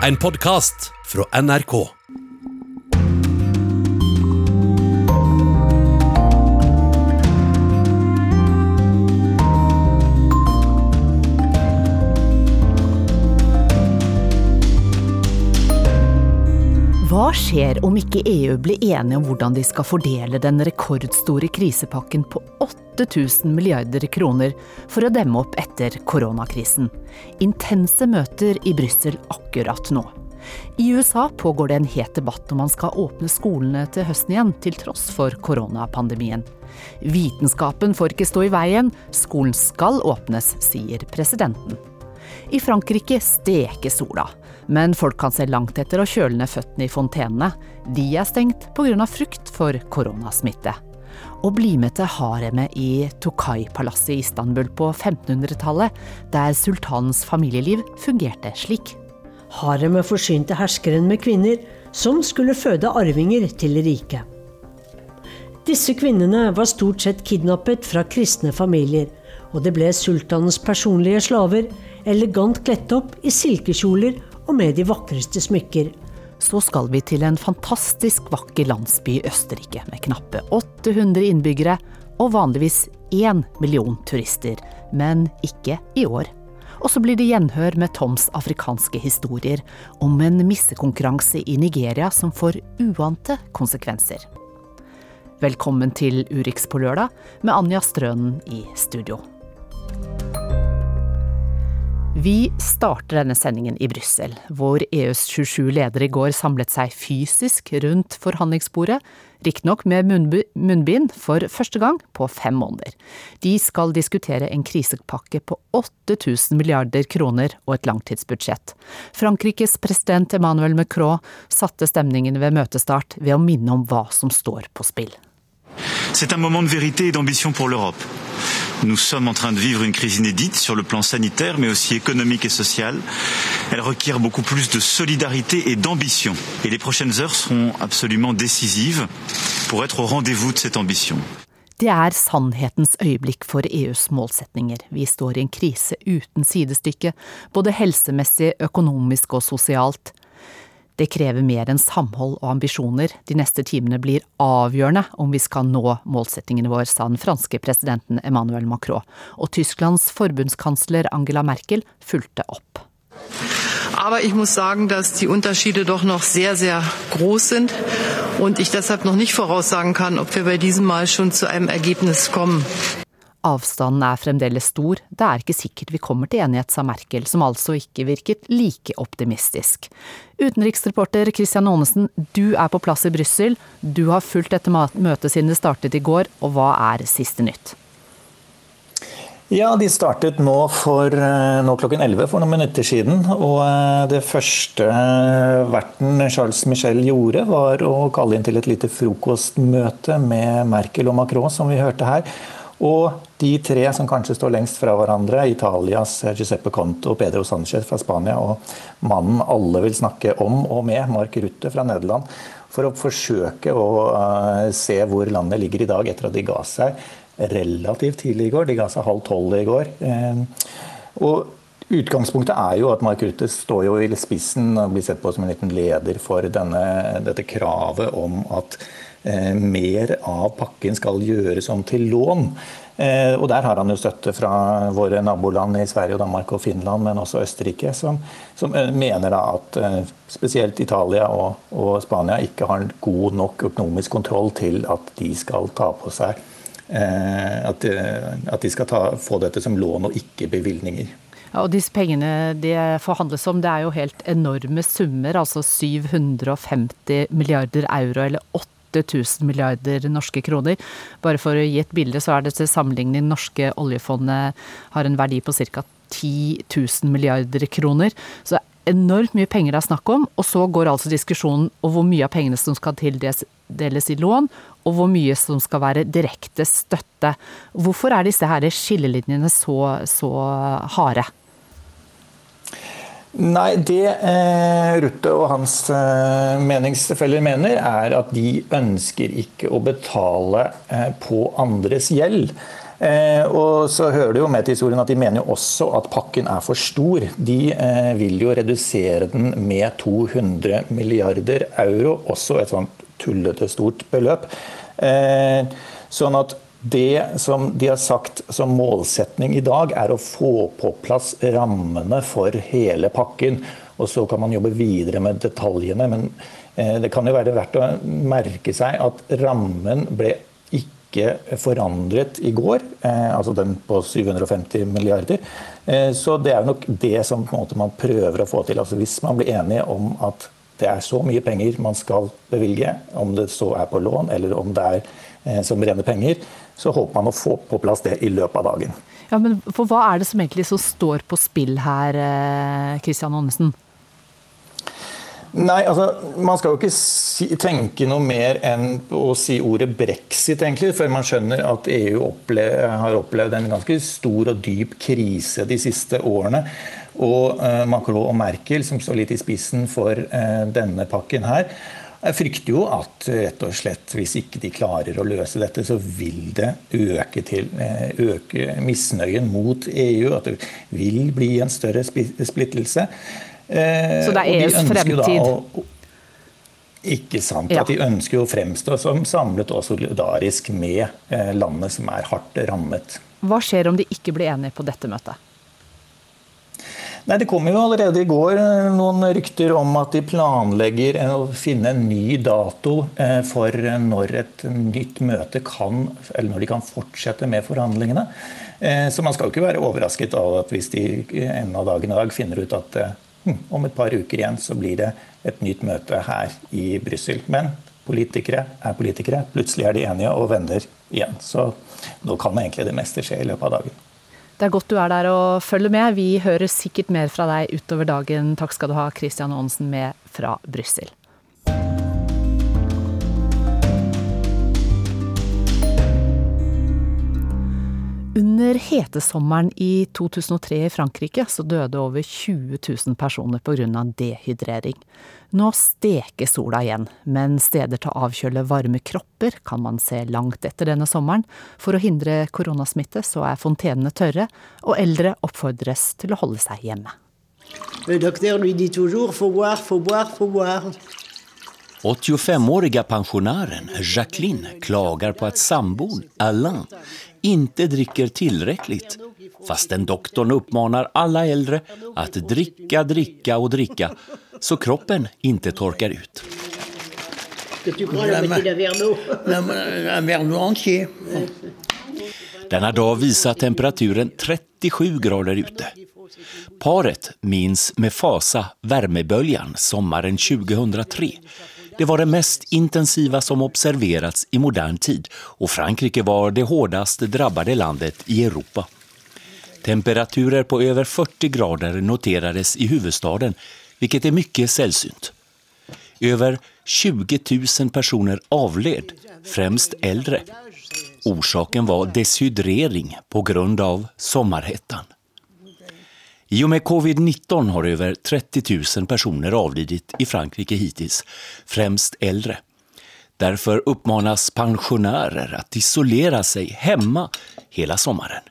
En podkast fra NRK. Skjer om ikke EU blir enige om hvordan de skal fordele den rekordstore krisepakken på 8000 milliarder kroner for å demme opp etter koronakrisen? Intense møter i Brussel akkurat nå. I USA pågår det en het debatt om man skal åpne skolene til høsten igjen, til tross for koronapandemien. Vitenskapen får ikke stå i veien, skolen skal åpnes, sier presidenten. I Frankrike steker sola. Men folk kan se langt etter å kjøle ned føttene i fontenene. De er stengt pga. frykt for koronasmitte. Og bli med til haremet i Tokai-palasset i Istanbul på 1500-tallet, der sultanens familieliv fungerte slik. Haremet forsynte herskeren med kvinner som skulle føde arvinger til riket. Disse kvinnene var stort sett kidnappet fra kristne familier, og det ble sultanens personlige slaver, elegant kledt opp i silkekjoler og med de vakreste smykker. Så skal vi til en fantastisk vakker landsby i Østerrike med knappe 800 innbyggere og vanligvis én million turister, men ikke i år. Og så blir det gjenhør med Toms afrikanske historier om en missekonkurranse i Nigeria som får uante konsekvenser. Velkommen til Urix på lørdag med Anja Strønen i studio. Vi starter denne sendingen i Brussel, hvor EUs 27 ledere i går samlet seg fysisk rundt forhandlingsbordet, riktignok med munnbind for første gang på fem måneder. De skal diskutere en krisepakke på 8000 milliarder kroner og et langtidsbudsjett. Frankrikes president Emmanuel Macron satte stemningen ved møtestart ved å minne om hva som står på spill. C'est un moment de vérité et d'ambition pour l'Europe. Nous sommes en train de vivre une crise inédite sur le plan sanitaire, mais aussi économique et social. Elle requiert beaucoup plus de solidarité et d'ambition. Et les prochaines heures seront absolument décisives pour être au rendez-vous de cette ambition. Det er sannhetens øyeblikk for EUs målsetninger. Vi står i en krise uten sidestykke, både helsemessig, økonomisk og sosialt. Det krever mer enn samhold og ambisjoner. De neste timene blir avgjørende om vi skal nå målsettingene våre, sa den franske presidenten Emmanuel Macron. Og Tysklands forbundskansler Angela Merkel fulgte opp. Aber ich muss sagen, dass die Unterschiede doch noch sehr, sehr groß sind und ich deshalb noch nicht voraussagen kann, ob wir bei diesem Mal schon zu einem Ergebnis kommen. Avstanden er fremdeles stor, det er ikke sikkert vi kommer til enighet, sa Merkel, som altså ikke virket like optimistisk. Utenriksreporter Christian Aanesen, du er på plass i Brussel. Du har fulgt dette møtet siden det startet i går, og hva er siste nytt? Ja, De startet nå, for, nå klokken 11 for noen minutter siden. og Det første verten Charles Michel gjorde, var å kalle inn til et lite frokostmøte med Merkel og Macron, som vi hørte her. Og de tre som kanskje står lengst fra hverandre, Italias Giuseppe Conte og Pedro Sanchez fra Spania, og mannen alle vil snakke om og med, Mark Rutte fra Nederland, for å forsøke å uh, se hvor landet ligger i dag, etter at de ga seg relativt tidlig i går. De ga seg halv tolv i går. Uh, og Utgangspunktet er jo at Mark Rutte står jo i spissen og blir sett på som en liten leder for denne, dette kravet om at Eh, mer av pakken skal gjøres om til lån. Eh, og Der har han jo støtte fra våre naboland i Sverige, og Danmark og Finland, men også Østerrike, som, som eh, mener at spesielt Italia og, og, Spania ikke har god nok økonomisk kontroll til at de skal ta på seg at, at de skal ta, få dette som lån og ikke bevilgninger. Ja, og disse pengene det forhandles om, det er jo helt enorme summer. Altså 750 milliarder euro, eller 8 8000 milliarder norske kroner. Bare for å gi et bilde, så er det til sammenligning norske oljefondet har en verdi på ca. 10 000 milliarder kroner. Så enormt mye penger det er snakk om. Og så går altså diskusjonen om hvor mye av pengene som skal tildeles i lån, og hvor mye som skal være direkte støtte. Hvorfor er disse her skillelinjene så, så harde? Nei, det eh, Rutte og hans eh, meningsfeller mener, er at de ønsker ikke å betale eh, på andres gjeld. Eh, og så hører det jo med til historien at De mener jo også at pakken er for stor. De eh, vil jo redusere den med 200 milliarder euro, også et sånt tullete stort beløp. Eh, sånn at det som de har sagt som målsetning i dag, er å få på plass rammene for hele pakken. Og så kan man jobbe videre med detaljene. Men eh, det kan jo være verdt å merke seg at rammen ble ikke forandret i går, eh, altså den på 750 milliarder. Eh, så det er nok det som man prøver å få til. Altså hvis man blir enige om at det er så mye penger man skal bevilge, om det så er på lån eller om det er som rene penger, så håper man å få på plass det i løpet av dagen. Ja, men for Hva er det som egentlig så står på spill her, Kristian Aanesen? Nei, altså, Man skal jo ikke si, tenke noe mer enn å si ordet brexit, egentlig, før man skjønner at EU opple har opplevd en ganske stor og dyp krise de siste årene. Og uh, Macron og Merkel, som står litt i spissen for uh, denne pakken her, jeg frykter jo at rett og slett hvis ikke de klarer å løse dette, så vil det øke, til, eh, øke misnøyen mot EU. At det vil bli en større splittelse. Eh, Så det er EUs de fremtid? Å, ikke sant. Ja. At de ønsker å fremstå som samlet og solidarisk med eh, landet som er hardt rammet. Hva skjer om de ikke blir enige på dette møtet? Nei, Det kom jo allerede i går eh, noen rykter om at de planlegger å finne en ny dato for når et nytt møte kan, eller når de kan fortsette med forhandlingene. Så man skal jo ikke være overrasket av at hvis de enden av dagen i dag finner ut at Hm, om et par uker igjen så blir det et nytt møte her i Brussel. Men politikere er politikere. Plutselig er de enige og vender igjen. Så nå kan egentlig det meste skje i løpet av dagen. Det er godt du er der og følger med. Vi hører sikkert mer fra deg utover dagen. Takk skal du ha, Christian Aansen med fra Brussel. Under hetesommeren i 2003 i Frankrike så døde over 20 000 personer pga. dehydrering. Nå steker sola igjen, men steder til å avkjøle varme kropper kan man se langt etter denne sommeren. For å hindre koronasmitte så er fontenene tørre, og eldre oppfordres til å holde seg hjemme. Doktor lui toujours faut boire, faut boire, faut boire. 85-åriga pensionären Jacqueline klagar på att sambon Alain inte dricker tillräckligt fastän doktorn uppmanar alla äldre att dricka, dricka och dricka så kroppen inte torkar ut. Denna dag visar temperaturen 37 grader ute. Paret minns med fasa värmeböljan sommaren 2003 det var det mest intensiva som observerats i modern tid och Frankrike var det hårdast drabbade landet i Europa. Temperaturer på över 40 grader noterades i huvudstaden, vilket är mycket sällsynt. Över 20 000 personer avled, främst äldre. Orsaken var deshydrering på grund av sommarhettan. I och med covid-19 har över 30 000 personer avlidit i Frankrike hittills, främst äldre. Därför uppmanas pensionärer att isolera sig hemma hela sommaren.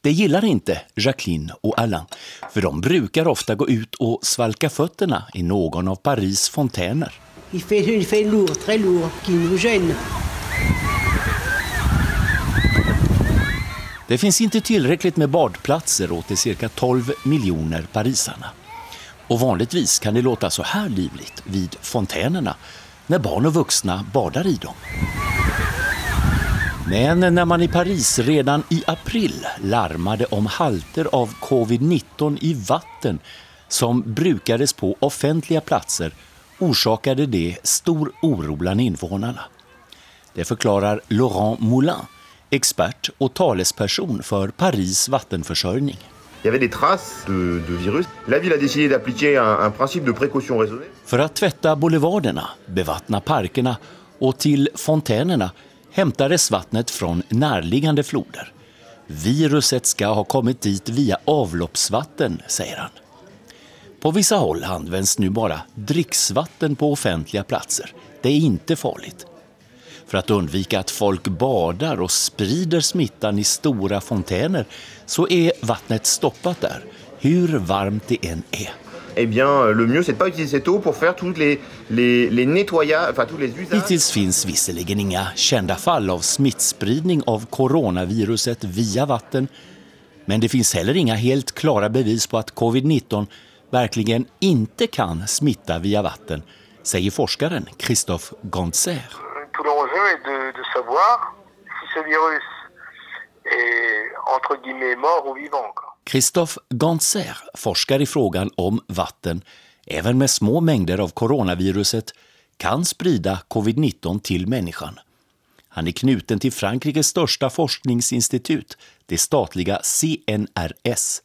Det gillar inte Jacqueline och Alain, för de brukar ofta gå ut och svalka fötterna i någon av Paris fontäner. Il fait, il fait lourd, très lourd, qui. Det finns inte tillräckligt med badplatser åt de cirka 12 miljoner parisarna. Och vanligtvis kan det låta så här livligt vid fontänerna när barn och vuxna badar i dem. Men när man i Paris redan i april larmade om halter av covid-19 i vatten som brukades på offentliga platser orsakade det stor oro bland invånarna. Det förklarar Laurent Moulin expert og talesperson for Paris vannforsyning. For å tvette des traces parkene og til tvätta boulevarderna, bevattna parkerna fontänerna hämtades vattnet från närliggande floder. Viruset skal ha kommet dit via avloppsvatten, sier han. På vissa håll används nu bara dricksvatten på offentlige platser. Det er ikke farligt. För att undvika att folk badar och sprider smittan i stora fontäner så är vattnet stoppat där, hur varmt det än är. Eh bien, le mieux, c'est de pas utiliser cette eau pour faire tous les, les, les nettoyages, enfin tous les usages. Hittills finns visserligen inga kända fall av smittspridning av coronaviruset via vatten, men det finns heller inga helt klara bevis på att covid-19 verkligen inte kan smitta via vatten, säger forskaren Christophe Gontzer. L'enjeu est de, de savoir si ce virus est entre guillemets mort ou vivant. quoi. Christophe Ganser forskar i frågan om vatten, även med små mängder av coronaviruset, kan sprida covid-19 till människan. Han är knuten till Frankrikes största forskningsinstitut, det statliga CNRS.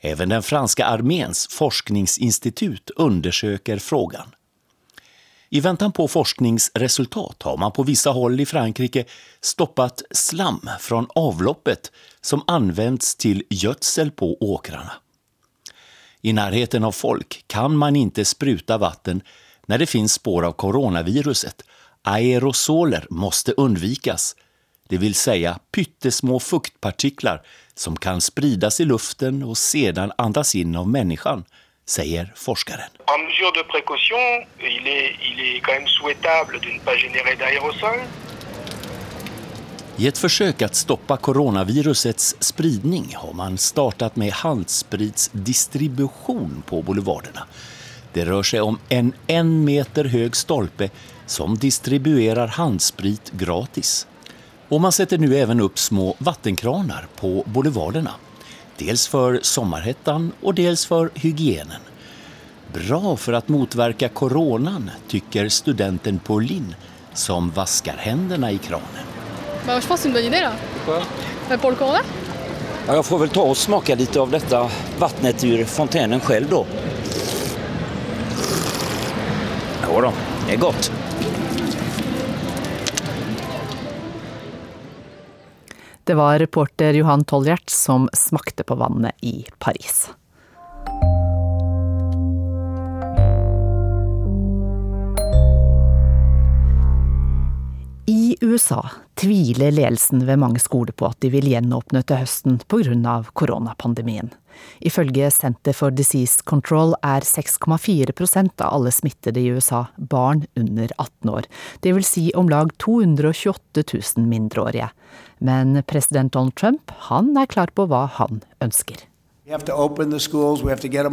Även den franska arméns forskningsinstitut undersöker frågan. I väntan på forskningsresultat har man på vissa håll i Frankrike stoppat slam från avloppet som används till gödsel på åkrarna. I närheten av folk kan man inte spruta vatten när det finns spår av coronaviruset. Aerosoler måste undvikas, det vill säga pyttesmå fuktpartiklar som kan spridas i luften och sedan andas in av människan, säger forskaren. En mesure de précaution, il est, il est quand même souhaitable de ne pas générer d'aérosol. I et forsøk å stoppe coronavirusets spridning har man startet med handspritsdistribution på boulevarderna. Det rör seg om en en meter høy stolpe som distribuerer handsprit gratis. Og man setter nu også opp små vannkraner på boulevarderna. Dels för sommarhettan och dels för hygienen. Bra för att motverka coronan, tycker studenten Pauline som vaskar händerna i kranen. Bah, je pense det c'est une bonne idée là. Pourquoi bah, Pour le corona. Ja, jag får väl ta och smaka lite av detta vattnet ur fontänen själv då. Jo då, det är gott. Det var reporter Johan Tolljert som smakte på vannet i Paris. I USA tviler ledelsen ved mange skoler på at de vil gjenåpne til høsten pga. koronapandemien. Ifølge Center for Disease Control er 6,4% av alle smittede i USA barn under 18 år, det vil si om lag 228 000 mindreårige. Men president Donald Trump han er klar på hva han ønsker. We have to open the schools. We have to get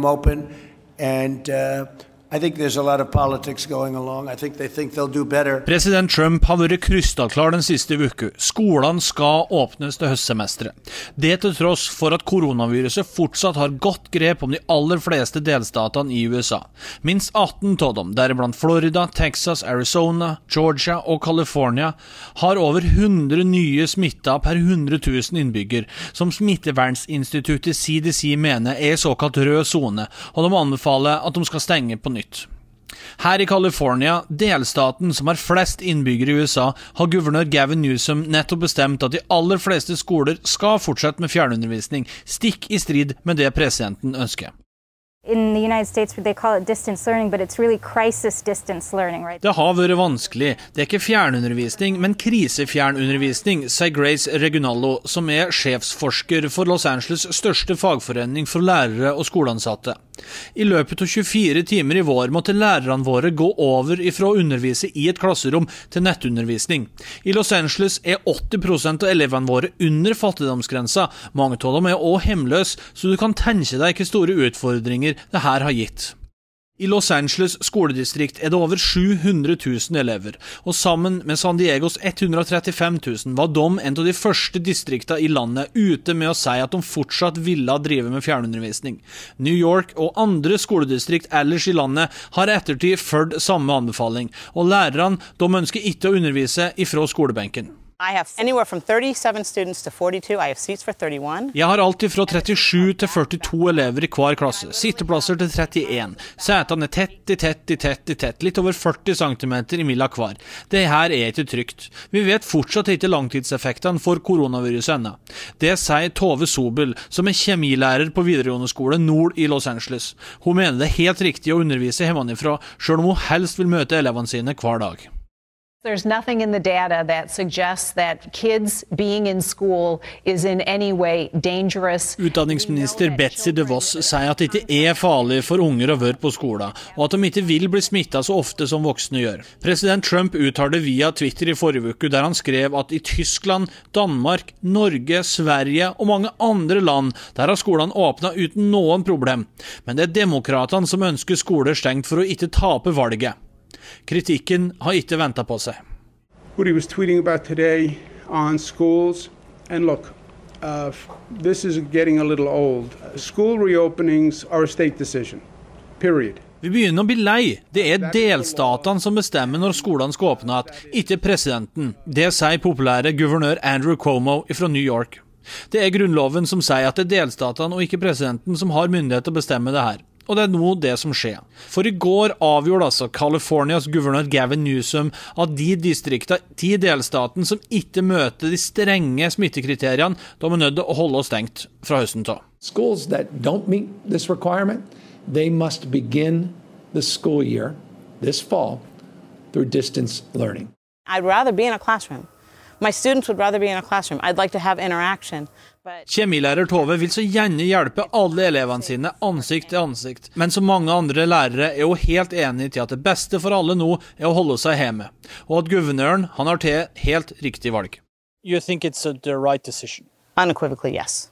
President Trump har vært krystallklar den siste uka. Skolene skal åpnes til høstsemesteret. Det til tross for at koronaviruset fortsatt har godt grep om de aller fleste delstatene i USA. Minst 18 av dem, deriblant Florida, Texas, Arizona, Georgia og California, har over 100 nye smitta per 100 000 innbygger, som Smittevernsinstituttet CDC mener er såkalt rød sone, og de anbefaler at de skal stenge på nytt. Her i California, delstaten som har flest innbyggere i USA, har guvernør Gavin Newsom nettopp bestemt at de aller fleste skoler skal fortsette med fjernundervisning, stikk i strid med det presidenten ønsker. Really right? Det har vært vanskelig. Det er ikke fjernundervisning, men krisefjernundervisning, sier Grace Regunallo, som er sjefsforsker for Los Angeles' største fagforening for lærere og skoleansatte. I løpet av 24 timer i vår måtte lærerne våre gå over ifra å undervise i et klasserom til nettundervisning. I Los Angeles er 80 av elevene våre under fattigdomsgrensa. Mange av dem er òg hjemløse, så du kan tenke deg hvilke store utfordringer det her har gitt. I Los Angeles skoledistrikt er det over 700 000 elever, og sammen med San Diegos 135 000 var de en av de første distriktene i landet ute med å si at de fortsatt ville drive med fjernundervisning. New York og andre skoledistrikt ellers i landet har ettertid fulgt samme anbefaling, og lærerne ønsker ikke å undervise ifra skolebenken. I have anywhere from 37 students to 42. I have seats for 31. Jeg har alltid fra 37 til 42 elever i hver klasse. Sitteplasser til 31. Setene er tett i tett i tett i tett, litt over 40 cm imellom hver. Det her er ikke trygt. Vi vet fortsatt ikke langtidseffektene for koronaviruset ennå. Det sier Tove Sobel, som er kjemilærer på videregående skole nord i Los Angeles. Hun mener det er helt riktig å undervise hjemmefra, sjøl om hun helst vil møte elevene sine hver dag. There's nothing in the data that suggests that kids being in school is in any way dangerous. Utdanningsminister Betzy DeVos sier at det ikke er farlig for unger å være på skolen, og at de ikke vil bli smitta så ofte som voksne gjør. President Trump uttalte via Twitter i forrige uke, der han skrev at i Tyskland, Danmark, Norge, Sverige og mange andre land, der har skolene åpna uten noen problem. Men det er demokratene som ønsker skoler stengt for å ikke tape valget. Kritikken har ikke venta på seg. What he was tweeting about today on schools, and look, uh, this is getting a little old. School reopenings are a state decision. Period. Vi begynner å bli lei. Det er delstatene som bestemmer når skolene skal åpne igjen, ikke presidenten. Det sier populære guvernør Andrew Cuomo fra New York. Det er grunnloven som sier at det er delstatene og ikke presidenten som har myndighet til å bestemme det her. Og det er nå det som skjer. For i går avgjorde altså Californias guvernør Gavin Newsom at de distriktene, de delstaten som ikke møter de strenge smittekriteriene, de er nødt til å holde oss stengt fra høsten av. Schools that don't meet this requirement, they must begin the school year this fall through distance learning. I'd rather be in a classroom. Kjemilærer Tove vil så gjerne hjelpe alle elevene sine ansikt til ansikt, men som mange andre lærere er hun helt enig til at det beste for alle nå er å holde seg hjemme, og at guvernøren han har til helt riktig valg. You think it's the right yes.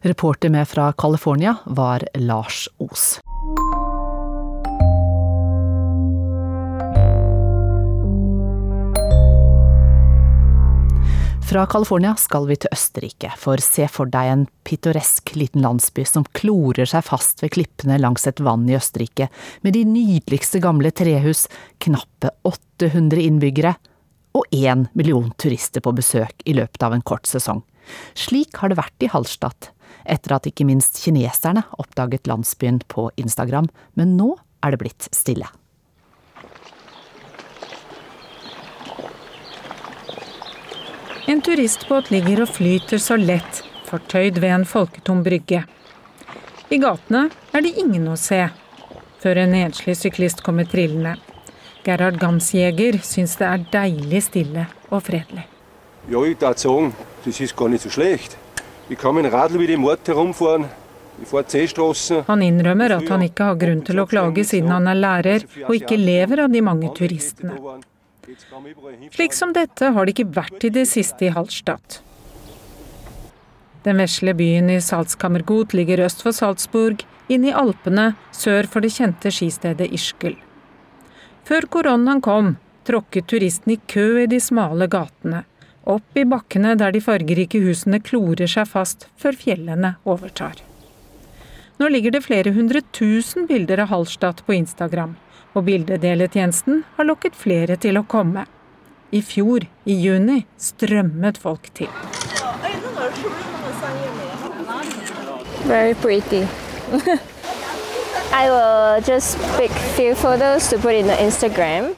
Reporter med fra California var Lars Os. Fra California skal vi til Østerrike, for se for deg en pittoresk liten landsby som klorer seg fast ved klippene langs et vann i Østerrike, med de nydeligste gamle trehus, knappe 800 innbyggere og én million turister på besøk i løpet av en kort sesong. Slik har det vært i Hallstatt, etter at ikke minst kineserne oppdaget landsbyen på Instagram, men nå er det blitt stille. En turistbåt ligger og flyter så lett, fortøyd ved en folketom brygge. I gatene er det ingen å se, før en enslig syklist kommer trillende. Gerhard Gamsjäger syns det er deilig stille og fredelig. Ja, ich würde sagen, das ist gar nicht so schlecht. Ich kann mit dem Radl wieder im Ort herumfahren. Ich fahre C-straßen. Han innrømmer at han ikke har grunn til å klage siden han er lærer og ikke lever av de mange turistene. Slik som dette har det ikke vært i det siste i Hallstatt. Den vesle byen i Salzkammergut ligger øst for Salzburg, inne i Alpene, sør for det kjente skistedet Ischgl. Før koronaen kom, tråkket turistene i kø i de smale gatene, opp i bakkene der de fargerike husene klorer seg fast før fjellene overtar. Nå ligger det flere hundre tusen bilder av Hallstatt på Instagram og bildedeletjenesten har lokket flere til å komme. I fjor, i juni, strømmet folk til. Very pretty. I will just pick few photos to put in Instagram.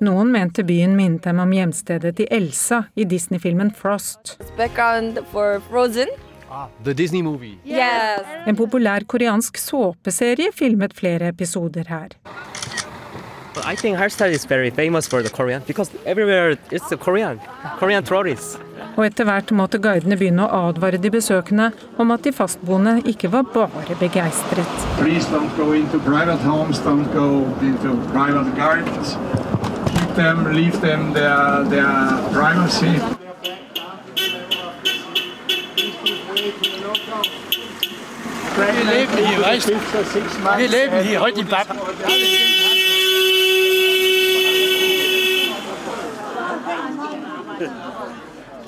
Noen mente byen minnet dem om hjemstedet til Elsa i Disney-filmen Frost. Background for Frozen. Ah, Disney. Yes. En populær koreansk såpeserie filmet flere episoder her. I think Harstad is very famous for the Korean because everywhere it's the Korean, Korean tourists. Og etter hvert måtte guidene begynne å advare de besøkende om at de fastboende ikke var bare begeistret. Please don't go into private homes, don't go into private gardens. Keep them, them their, their privacy. Vi lever hier, weißt du? Wir leben hier, heute in Pappen.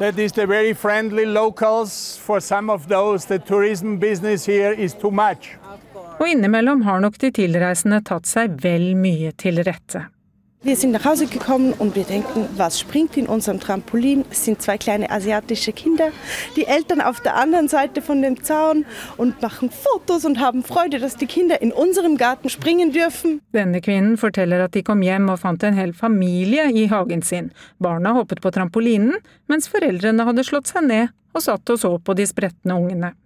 That is the very friendly locals. For some of those, the tourism business here is too much. Og innimellom har nok de tilreisende tatt seg vel mye til rette. Wir sind nach Hause gekommen und wir denken, was springt in unserem Trampolin? Es sind zwei kleine asiatische Kinder, die Eltern auf der anderen Seite von dem Zaun und machen Fotos und haben Freude, dass die Kinder in unserem Garten springen dürfen. Denne kvinnen forteller at de kom hjem og fant en hel familie i hagen sin. Barna hoppet på trampolinen, mens foreldrene hadde slått seg ned og satt og så på de spretne ungene.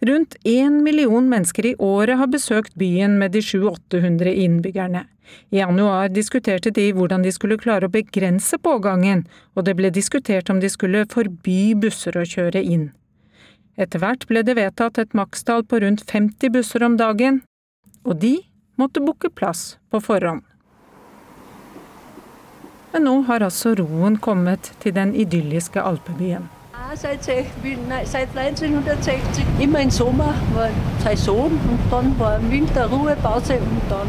Rundt én million mennesker i året har besøkt byen med de 700-800 innbyggerne. I januar diskuterte de hvordan de skulle klare å begrense pågangen, og det ble diskutert om de skulle forby busser å kjøre inn. Etter hvert ble det vedtatt et makstall på rundt 50 busser om dagen, og de måtte booke plass på forhånd. Men nå har altså roen kommet til den idylliske alpebyen. Seit, seit 1960 immer im Sommer war Saison und dann war Winter Ruhepause und dann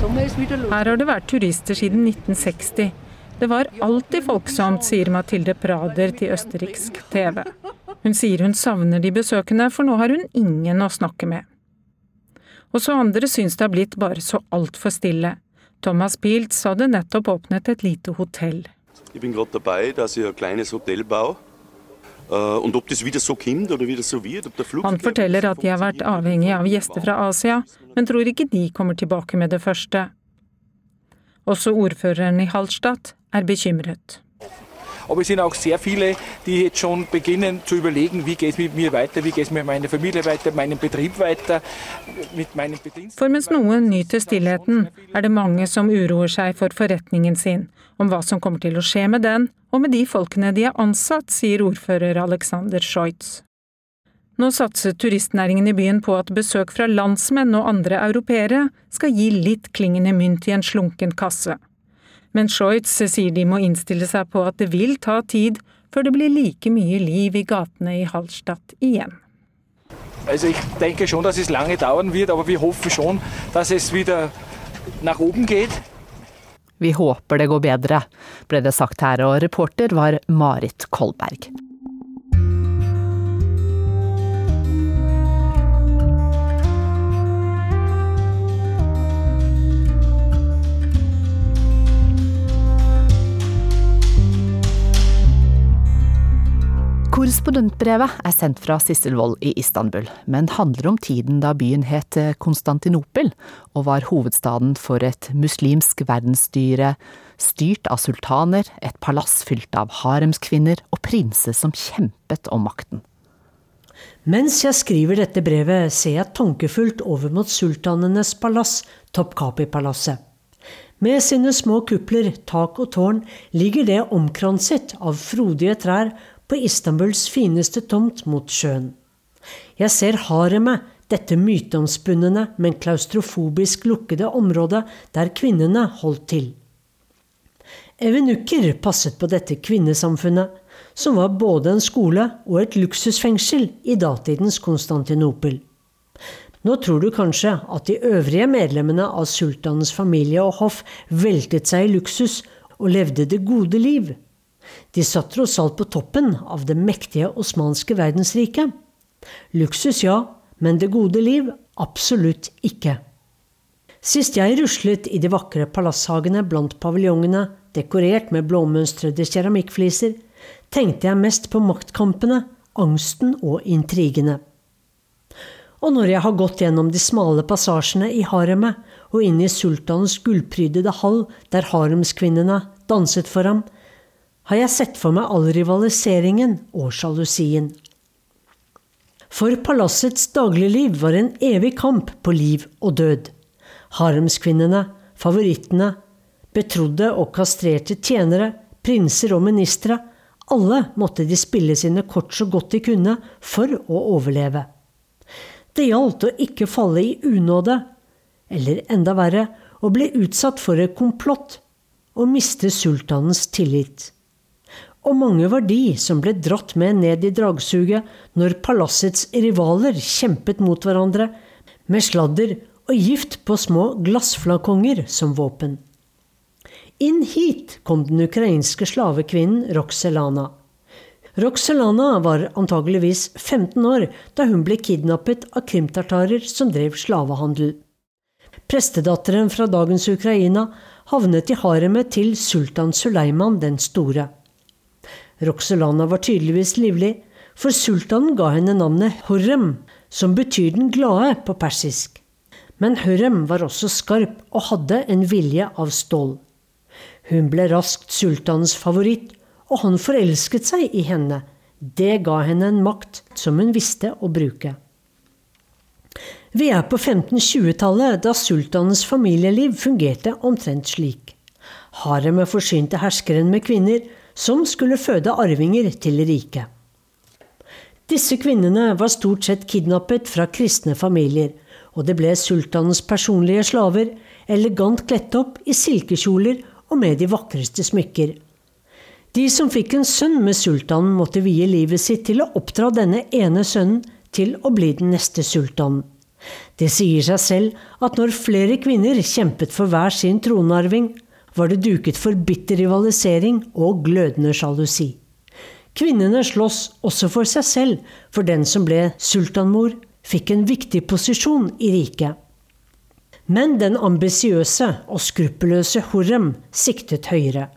Sommer ist wieder los. Her har det vært turister siden 1960. Det var alltid folksomt, sier Mathilde Prader til østerriksk TV. Hun sier hun savner de besøkende, for nå har hun ingen å snakke med. Også andre syns det har blitt bare så altfor stille. Thomas Piltz hadde nettopp åpnet et lite hotell. Ich bin gerade dabei, dass ein kleines Hotel. Han forteller at de har vært avhengig av gjester fra Asia, men tror ikke de kommer tilbake med det første. Også ordføreren i Hallstatt er bekymret. Aber es sind auch sehr viele, die jetzt schon beginnen zu überlegen, wie geht es mit mir weiter, wie geht es mit meiner Familie weiter, meinem Betrieb weiter, mit meinen For mens noen nyter stillheten, er det mange som uroer seg for forretningen sin, om hva som kommer til å skje med den, og med de folkene de er ansatt, sier ordfører Alexander Scheutz. Nå satser turistnæringen i byen på at besøk fra landsmenn og andre europeere skal gi litt klingende mynt i en slunken kasse. Men Scheutz sier de må innstille seg på at det vil ta tid før det blir like mye liv i gatene i Hallstatt igjen. Also ich denke schon, dass es lange dauern wird, aber wir hoffen schon, dass es wieder nach oben geht. Vi håper det går bedre, ble det sagt her, og reporter var Marit Kolberg. Korrespondentbrevet er sendt fra Sissel Wold i Istanbul, men handler om tiden da byen het Konstantinopel og var hovedstaden for et muslimsk verdensstyre styrt av sultaner, et palass fylt av haremskvinner og prinser som kjempet om makten. Mens jeg skriver dette brevet, ser jeg tankefullt over mot sultanenes palass, Topkapi-palasset. Med sine små kupler, tak og tårn ligger det omkranset av frodige trær på Istanbuls fineste tomt mot sjøen. Jeg ser haremet, dette myteomspunne, men klaustrofobisk lukkede området der kvinnene holdt til. Evenukker passet på dette kvinnesamfunnet, som var både en skole og et luksusfengsel i datidens Konstantinopel. Nå tror du kanskje at de øvrige medlemmene av sultanens familie og hoff veltet seg i luksus og levde det gode liv. De satt tross alt på toppen av det mektige osmanske verdensriket. Luksus, ja, men det gode liv absolutt ikke. Sist jeg ruslet i de vakre palasshagene blant paviljongene, dekorert med blåmønstrede keramikkfliser, tenkte jeg mest på maktkampene, angsten og intrigene. Og når jeg har gått gjennom de smale passasjene i haremet og inn i sultanens gullprydede hall der haremskvinnene danset for ham, har jeg sett for meg all rivaliseringen og sjalusien. For palassets dagligliv var en evig kamp på liv og død. Haremskvinnene, favorittene, betrodde og kastrerte tjenere, prinser og ministre, alle måtte de spille sine kort så godt de kunne for å overleve. Det gjaldt å ikke falle i unåde, eller enda verre, å bli utsatt for et komplott og miste sultanens tillit. Og mange var de som ble dratt med ned i dragsuget når palassets rivaler kjempet mot hverandre, med sladder og gift på små glassflakonger som våpen. Inn hit kom den ukrainske slavekvinnen Roxelana. Roxelana var antageligvis 15 år da hun ble kidnappet av krimtartarer som drev slavehandel. Prestedatteren fra dagens Ukraina havnet i haremet til sultan Suleiman den store. Roxelana var tydeligvis livlig, for sultanen ga henne navnet Horem, som betyr den glade på persisk. Men Horem var også skarp og hadde en vilje av stål. Hun ble raskt sultanens favoritt, og han forelsket seg i henne, Det ga henne en makt som hun visste å bruke. Vi er på 1520-tallet, da sultanens familieliv fungerte omtrent slik. Haremet forsynte herskeren med kvinner som skulle føde arvinger til riket. Disse kvinnene var stort sett kidnappet fra kristne familier, og det ble sultanens personlige slaver, elegant kledt opp i silkekjoler og med de vakreste smykker. De som fikk en sønn med sultanen, måtte vie livet sitt til å oppdra denne ene sønnen til å bli den neste sultanen. Det sier seg selv at når flere kvinner kjempet for hver sin tronarving, var det duket for bitter rivalisering og glødende sjalusi. Kvinnene sloss også for seg selv, for den som ble sultanmor, fikk en viktig posisjon i riket. Men den ambisiøse og skruppelløse Horem siktet høyere.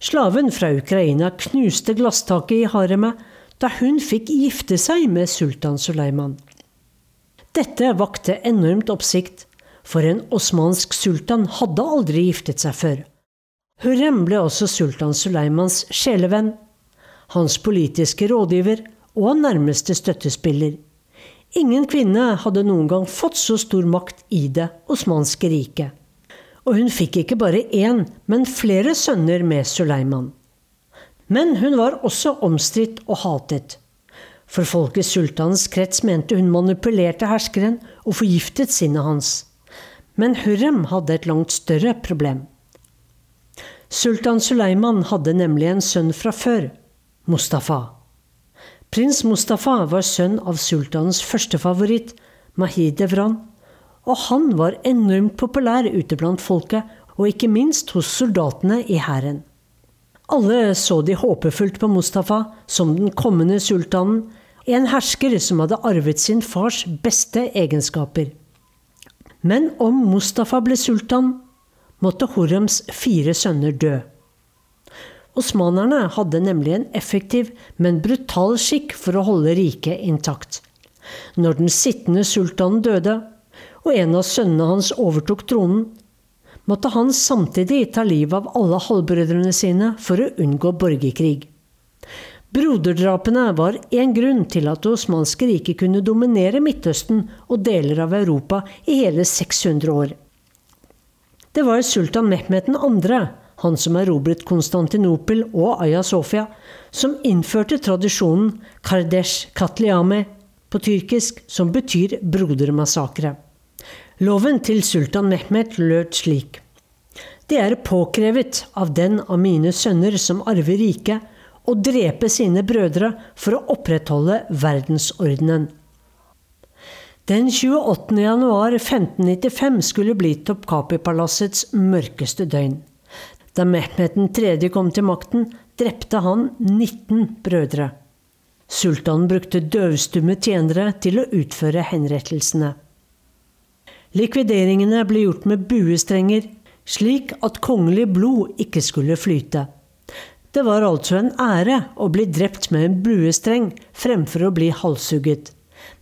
Slaven fra Ukraina knuste glasstaket i haremet da hun fikk gifte seg med sultan Suleiman. Dette vakte enormt oppsikt, for en osmansk sultan hadde aldri giftet seg før. Hurrem ble også sultan Suleimans sjelevenn, hans politiske rådgiver og nærmeste støttespiller. Ingen kvinne hadde noen gang fått så stor makt i det osmanske riket. Og hun fikk ikke bare én, men flere sønner med Suleiman. Men hun var også omstridt og hatet. For folket sultans krets mente hun manipulerte herskeren og forgiftet sinnet hans. Men Hurrem hadde et langt større problem. Sultan Suleiman hadde nemlig en sønn fra før, Mustafa. Prins Mustafa var sønn av sultanens første favoritt, Mahid Evran, og han var enormt populær ute blant folket, og ikke minst hos soldatene i hæren. Alle så de håpefullt på Mustafa som den kommende sultanen, en hersker som hadde arvet sin fars beste egenskaper. Men om Mustafa ble sultan, måtte Horems fire sønner dø. Osmanerne hadde nemlig en effektiv, men brutal skikk for å holde riket intakt. Når den sittende sultanen døde, og en av sønnene hans overtok tronen, måtte han samtidig ta livet av alle halvbrødrene sine for å unngå borgerkrig. Broderdrapene var én grunn til at Det osmanske riket kunne dominere Midtøsten og deler av Europa i hele 600 år. Det var sultan Mehmed 2., han som erobret Konstantinopel og Aya Sofia, som innførte tradisjonen Kardesh Katliame på tyrkisk, som betyr brodermassakre. Loven til sultan Mehmed lød slik. Det er påkrevet av den av mine sønner som arver riket, å drepe sine brødre for å opprettholde verdensordenen. Den 28. januar 1595 skulle bli Topkapi-palassets mørkeste døgn. Da Mehmed 3. kom til makten, drepte han 19 brødre. Sultanen brukte døvstumme tjenere til å utføre henrettelsene. Likvideringene ble gjort med buestrenger, slik at kongelig blod ikke skulle flyte. Det var altså en ære å bli drept med en buestreng fremfor å bli halshugget.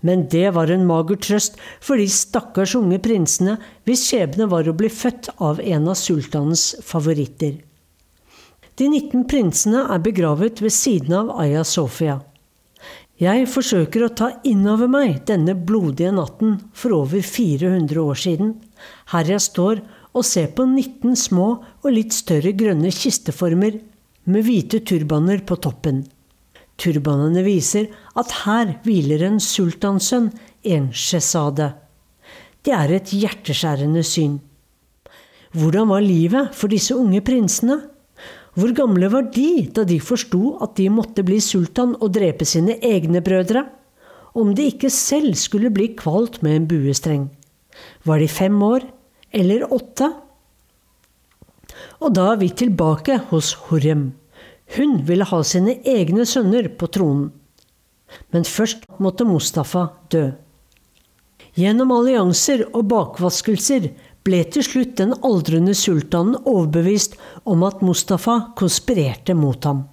Men det var en mager trøst for de stakkars unge prinsene hvis skjebne var å bli født av en av sultanens favoritter. De 19 prinsene er begravet ved siden av Aya Sofia. Jeg forsøker å ta inn over meg denne blodige natten for over 400 år siden, her jeg står og ser på 19 små og litt større grønne kisteformer med hvite turbaner på toppen. Turbanene viser at her hviler en sultansønn, en shesade. Det er et hjerteskjærende syn. Hvordan var livet for disse unge prinsene? Hvor gamle var de da de forsto at de måtte bli sultan og drepe sine egne brødre? Om de ikke selv skulle bli kvalt med en buestreng? Var de fem år? Eller åtte? Og da er vi tilbake hos Horem. Hun ville ha sine egne sønner på tronen. Men først måtte Mustafa dø. Gjennom allianser og bakvaskelser ble til slutt den aldrende sultanen overbevist om at Mustafa konspirerte mot ham.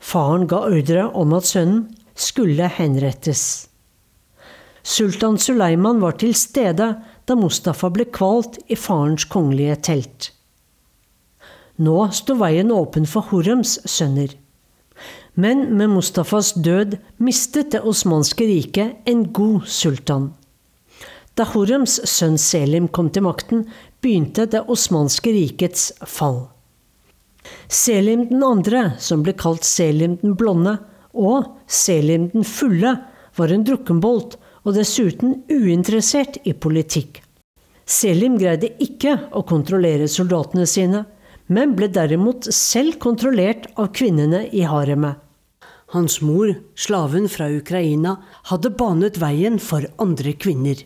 Faren ga ordre om at sønnen skulle henrettes. Sultan Suleiman var til stede da Mustafa ble kvalt i farens kongelige telt. Nå sto veien åpen for Horems sønner. Men med Mustafas død mistet det osmanske riket en god sultan. Da Horems sønn Selim kom til makten, begynte det osmanske rikets fall. Selim den andre, som ble kalt Selim den blonde, og Selim den fulle, var en drukkenbolt og dessuten uinteressert i politikk. Selim greide ikke å kontrollere soldatene sine, men ble derimot selv kontrollert av kvinnene i haremet. Hans mor, slaven fra Ukraina, hadde banet veien for andre kvinner.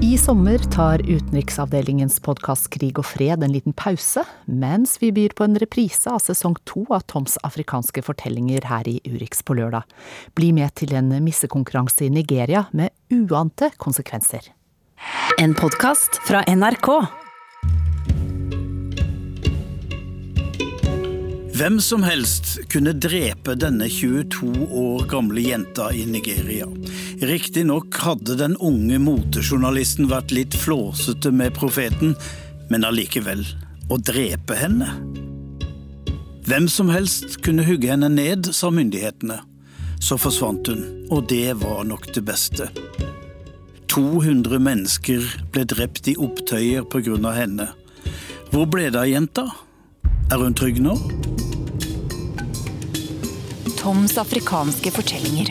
I sommer tar utenriksavdelingens podkast Krig og fred en liten pause, mens vi byr på en reprise av sesong to av Toms afrikanske fortellinger her i Urix på lørdag. Bli med til en missekonkurranse i Nigeria med uante konsekvenser. En podkast fra NRK. Hvem som helst kunne drepe denne 22 år gamle jenta i Nigeria. Riktignok hadde den unge motejournalisten vært litt flåsete med profeten, men allikevel å drepe henne? Hvem som helst kunne hugge henne ned, sa myndighetene. Så forsvant hun, og det var nok det beste. 200 mennesker ble drept i opptøyer av henne. Hvor ble det av jenta? Er hun trygg nå? Toms afrikanske fortellinger.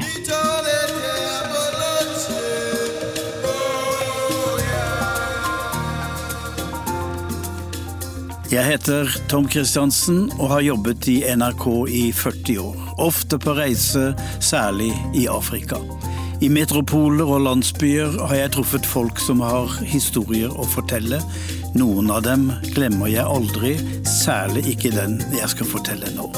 Jeg heter Tom Kristiansen og har jobbet i NRK i 40 år. Ofte på reise, særlig i Afrika. I metropoler og landsbyer har jeg truffet folk som har historier å fortelle. Noen av dem glemmer jeg aldri, særlig ikke den jeg skal fortelle nå.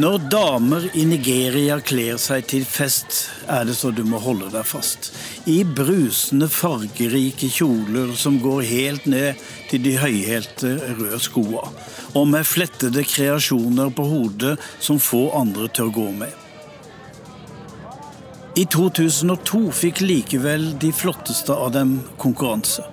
Når damer i Nigeria kler seg til fest, er det så du må holde deg fast. I brusende, fargerike kjoler som går helt ned til de høyhælte røde skoa. Og med flettede kreasjoner på hodet som få andre tør gå med. I 2002 fikk likevel de flotteste av dem konkurranse.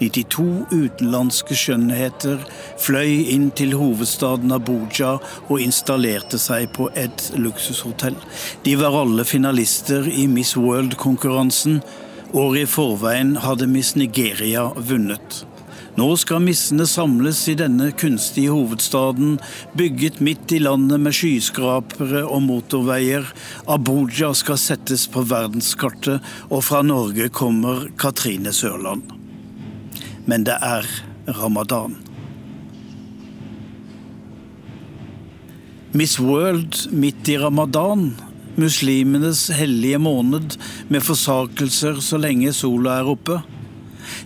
92 utenlandske skjønnheter fløy inn til hovedstaden Abuja og installerte seg på et luksushotell. De var alle finalister i Miss World-konkurransen. Året i forveien hadde Miss Nigeria vunnet. Nå skal missene samles i denne kunstige hovedstaden, bygget midt i landet med skyskrapere og motorveier. Abuja skal settes på verdenskartet, og fra Norge kommer Katrine Sørland men det er ramadan. Miss World midt i ramadan, muslimenes hellige måned med forsakelser så lenge sola er oppe.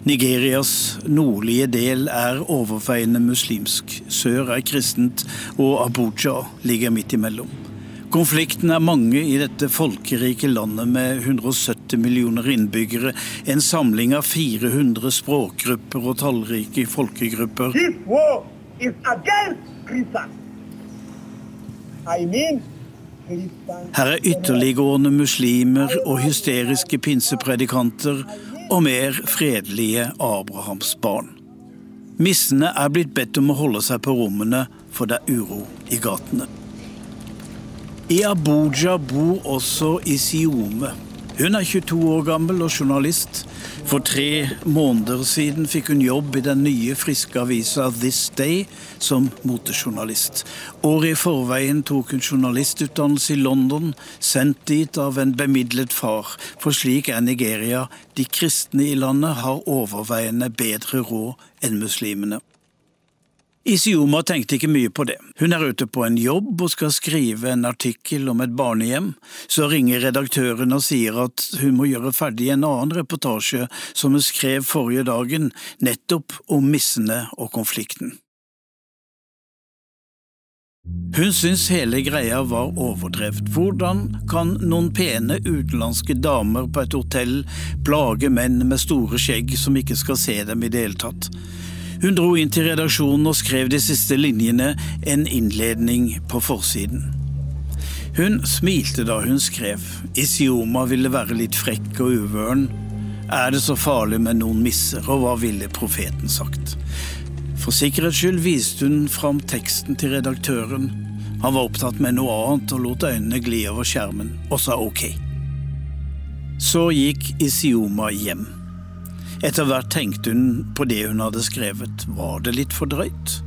Nigerias nordlige del er overveiende muslimsk, sør er kristent, og Abuja ligger midt imellom. Konfliktene er mange i dette folkerike landet med 170 millioner innbyggere. En samling av 400 språkgrupper og tallrike folkegrupper. Her er ytterliggående muslimer og hysteriske pinsepredikanter og mer fredelige Abrahams barn. Missene er blitt bedt om å holde seg på rommene, for det er uro i gatene. I Abuja bor også Isiome. Hun er 22 år gammel og journalist. For tre måneder siden fikk hun jobb i den nye, friske avisa This Day som motejournalist. Året i forveien tok hun journalistutdannelse i London, sendt dit av en bemidlet far. For slik er Nigeria. De kristne i landet har overveiende bedre råd enn muslimene. Isioma tenkte ikke mye på det. Hun er ute på en jobb og skal skrive en artikkel om et barnehjem. Så ringer redaktøren og sier at hun må gjøre ferdig en annen reportasje som hun skrev forrige dagen, nettopp om missene og konflikten. Hun syns hele greia var overdrevet. Hvordan kan noen pene utenlandske damer på et hotell plage menn med store skjegg som ikke skal se dem i det hele tatt? Hun dro inn til redaksjonen og skrev de siste linjene, en innledning på forsiden. Hun smilte da hun skrev. Isioma ville være litt frekk og uvøren. Er det så farlig med noen misser, og hva ville profeten sagt? For sikkerhets skyld viste hun fram teksten til redaktøren. Han var opptatt med noe annet og lot øynene gli over skjermen, og sa ok. Så gikk Isioma hjem. Etter hvert tenkte hun på det hun hadde skrevet. Var det litt for drøyt?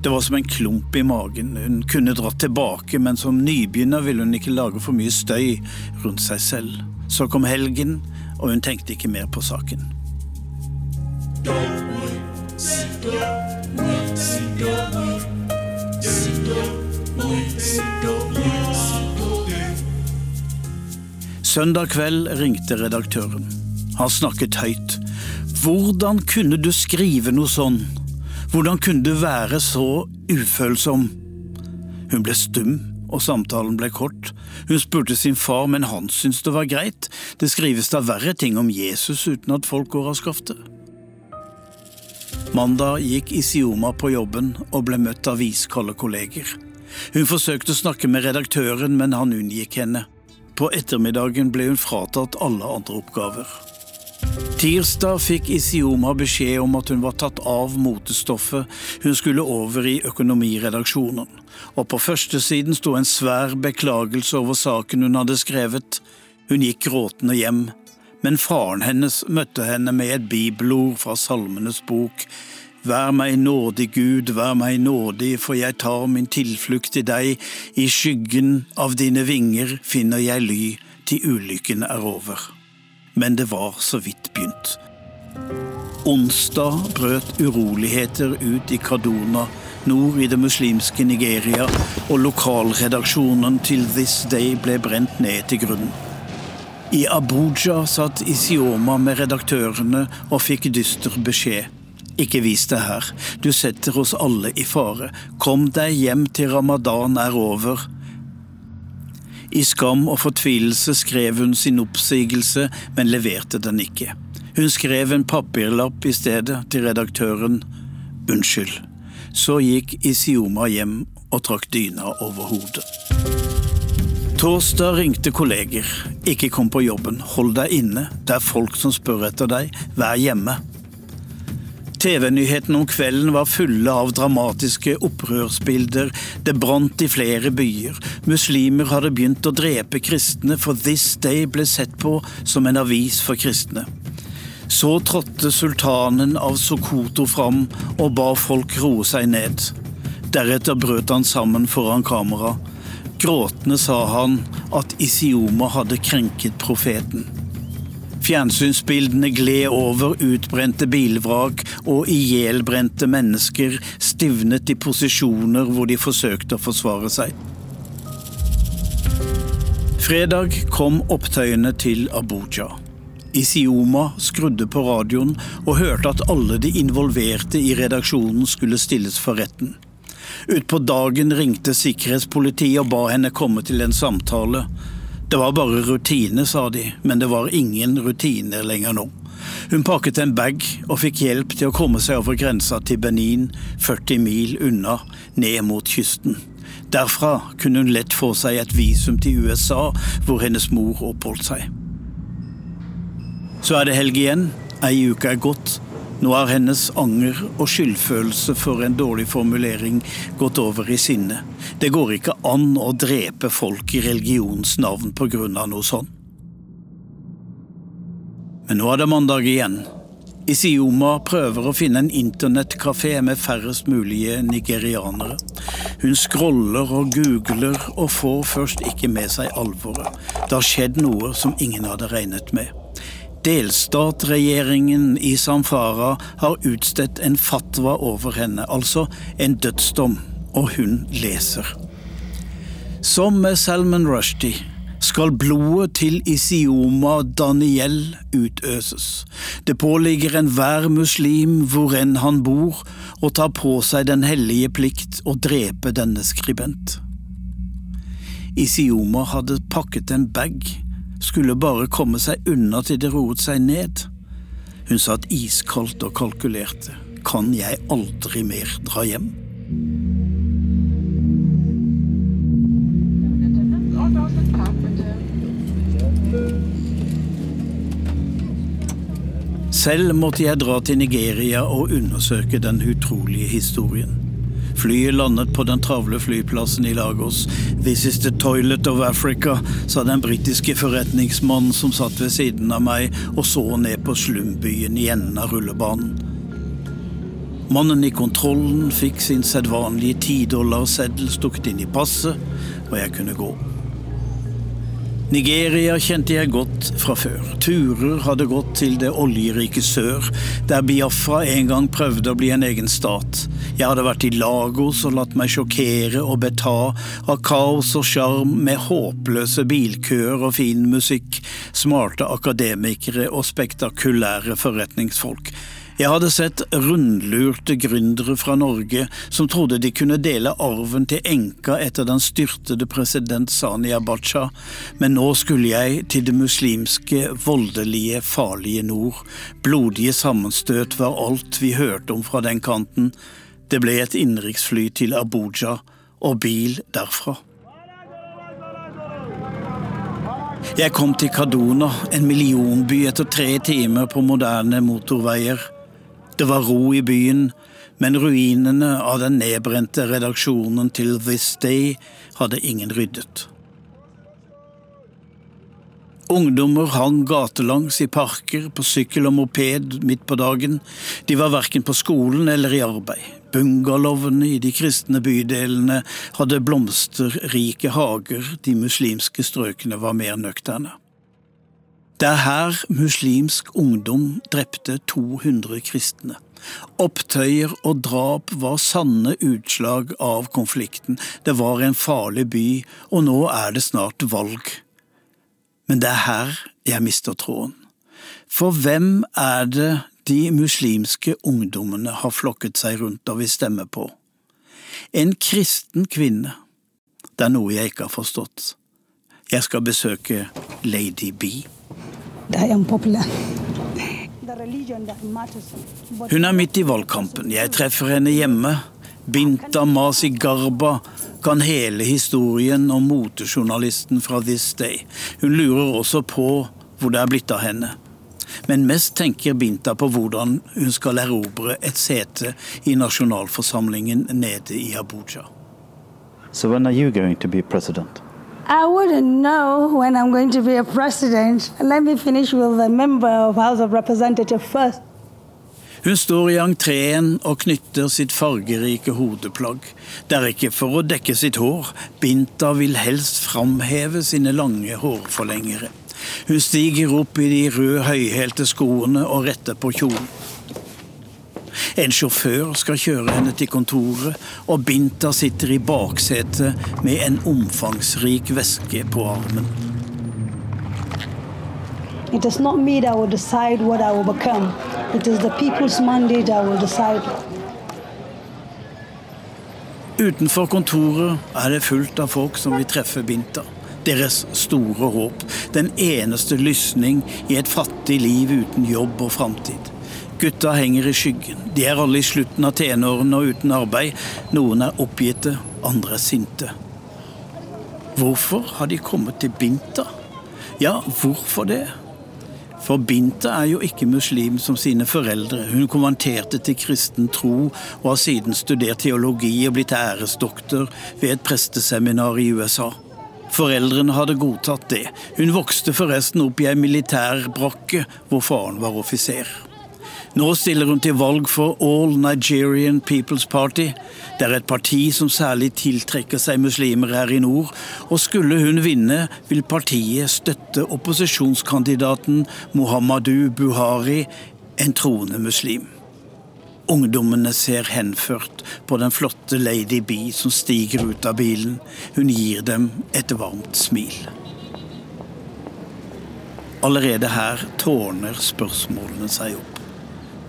Det var som en klump i magen. Hun kunne dratt tilbake, men som nybegynner ville hun ikke lage for mye støy rundt seg selv. Så kom helgen, og hun tenkte ikke mer på saken. Søndag kveld ringte redaktøren. Han snakket høyt. Hvordan kunne du skrive noe sånn? Hvordan kunne du være så ufølsom? Hun ble stum, og samtalen ble kort. Hun spurte sin far, men han syntes det var greit. Det skrives da verre ting om Jesus uten at folk går av skaftet. Mandag gikk Isioma på jobben og ble møtt av iskalde kolleger. Hun forsøkte å snakke med redaktøren, men han unngikk henne. På ettermiddagen ble hun fratatt alle andre oppgaver. Tirsdag fikk Isioma beskjed om at hun var tatt av motestoffet. Hun skulle over i økonomiredaksjonen. Og på førstesiden sto en svær beklagelse over saken hun hadde skrevet. Hun gikk gråtende hjem, men faren hennes møtte henne med et bibelord fra Salmenes bok. Vær meg nådig, Gud, vær meg nådig, for jeg tar min tilflukt i deg. I skyggen av dine vinger finner jeg ly, til ulykken er over. Men det var så vidt begynt. Onsdag brøt uroligheter ut i Kaduna, nord i det muslimske Nigeria, og lokalredaksjonen til This Day ble brent ned til grunnen. I Abuja satt Isioma med redaktørene og fikk dyster beskjed. Ikke vis deg her, du setter oss alle i fare. Kom deg hjem til ramadan er over. I skam og fortvilelse skrev hun sin oppsigelse, men leverte den ikke. Hun skrev en papirlapp i stedet til redaktøren. Unnskyld. Så gikk Isioma hjem og trakk dyna over hodet. Torsdag ringte kolleger. Ikke kom på jobben, hold deg inne. Det er folk som spør etter deg. Vær hjemme. TV-nyhetene om kvelden var fulle av dramatiske opprørsbilder. Det brant i flere byer. Muslimer hadde begynt å drepe kristne, for This Day ble sett på som en avis for kristne. Så trådte sultanen av Sokoto fram og ba folk roe seg ned. Deretter brøt han sammen foran kamera. Gråtende sa han at Isioma hadde krenket profeten. Fjernsynsbildene gled over utbrente bilvrak og ihjelbrente mennesker stivnet i posisjoner hvor de forsøkte å forsvare seg. Fredag kom opptøyene til Abuja. Isioma skrudde på radioen og hørte at alle de involverte i redaksjonen skulle stilles for retten. Utpå dagen ringte sikkerhetspolitiet og ba henne komme til en samtale. Det var bare rutine, sa de, men det var ingen rutiner lenger nå. Hun pakket en bag og fikk hjelp til å komme seg over grensa til Benin, 40 mil unna, ned mot kysten. Derfra kunne hun lett få seg et visum til USA, hvor hennes mor oppholdt seg. Så er det helg igjen, ei uke er gått. Nå har hennes anger og skyldfølelse for en dårlig formulering gått over i sinne. Det går ikke an å drepe folk i religionens navn på grunn av noe sånt. Men nå er det mandag igjen. Isioma prøver å finne en internettkafé med færrest mulige nigerianere. Hun scroller og googler og får først ikke med seg alvoret. Det har skjedd noe som ingen hadde regnet med. Delstatregjeringen i Samfara har utstedt en fatwa over henne, altså en dødsdom, og hun leser. Som med Salman Rushdie skal blodet til Isioma Daniel utøses. Det påligger enhver muslim hvor enn han bor, å ta på seg den hellige plikt å drepe denne skribent. Isioma hadde pakket en bag skulle bare komme seg unna til det roet seg ned. Hun satt iskaldt og kalkulerte. Kan jeg aldri mer dra hjem? Selv måtte jeg dra til Nigeria og undersøke den utrolige historien. Flyet landet på den travle flyplassen i Lagos. 'This is the toilet of Africa', sa den britiske forretningsmannen som satt ved siden av meg og så ned på slumbyen i enden av rullebanen. Mannen i kontrollen fikk sin sedvanlige tidollarseddel stukket inn i passet, og jeg kunne gå. Nigeria kjente jeg godt fra før. Turer hadde gått til det oljerike sør, der Biafra en gang prøvde å bli en egen stat. Jeg hadde vært i Lagos og latt meg sjokkere og beta av kaos og sjarm med håpløse bilkøer og fin musikk, smarte akademikere og spektakulære forretningsfolk. Jeg hadde sett rundlurte gründere fra Norge som trodde de kunne dele arven til enka etter den styrtede president Sani Abacha, men nå skulle jeg til det muslimske, voldelige, farlige nord. Blodige sammenstøt var alt vi hørte om fra den kanten. Det ble et innenriksfly til Abuja og bil derfra. Jeg kom til Kaduna, en millionby etter tre timer på moderne motorveier. Det var ro i byen, men ruinene av den nedbrente redaksjonen til This Day hadde ingen ryddet. Ungdommer hang gatelangs i parker, på sykkel og moped midt på dagen. De var verken på skolen eller i arbeid. Bungalowene i de kristne bydelene hadde blomsterrike hager, de muslimske strøkene var mer nøkterne. Det er her muslimsk ungdom drepte 200 kristne. Opptøyer og drap var sanne utslag av konflikten. Det var en farlig by, og nå er det snart valg. Men det er her jeg mister tråden. For hvem er det de muslimske ungdommene har flokket seg rundt og vil stemme på? En kristen kvinne. Det er noe jeg ikke har forstått. Jeg skal besøke Lady B. Hun er midt i valgkampen. Jeg treffer henne hjemme. Binta Masi Garba kan hele historien om motejournalisten fra This Day. Hun lurer også på hvor det er blitt av henne. Men mest tenker Binta på hvordan hun skal erobre et sete i nasjonalforsamlingen nede i Abuja. So when are you going to be president? I wouldn't know when I'm going to be a president. Let me finish with the member of House of Representatives first. Hun står i entreen og knytter sitt fargerike hodeplagg. Det er ikke for å dekke sitt hår, Binta vil helst framheve sine lange hårforlengere. Hun stiger opp i de røde høyhælte skoene og retter på kjolen. En sjåfør skal kjøre henne til kontoret, og Binta sitter i baksetet med en omfangsrik veske på armen. It is not me that will decide what I will become. It is the people's mandate that will decide. Utenfor kontoret er det fullt av folk som vil treffe Binta. Deres store håp. Den eneste lysning i et fattig liv uten jobb og framtid. Gutta henger i skyggen. De er alle i slutten av tenårene og uten arbeid. Noen er oppgitte, andre er sinte. Hvorfor har de kommet til Binta? Ja, hvorfor det? For Binta er jo ikke muslim som sine foreldre. Hun konventerte til kristen tro og har siden studert teologi og blitt æresdoktor ved et presteseminar i USA. Foreldrene hadde godtatt det. Hun vokste forresten opp i ei militærbrakke hvor faren var offiser. Nå stiller hun til valg for All Nigerian People's Party. Det er et parti som særlig tiltrekker seg muslimer her i nord, og skulle hun vinne, vil partiet støtte opposisjonskandidaten Muhammadu Buhari, en troende muslim. Ungdommene ser henført på den flotte Lady B som stiger ut av bilen. Hun gir dem et varmt smil. Allerede her tårner spørsmålene seg opp.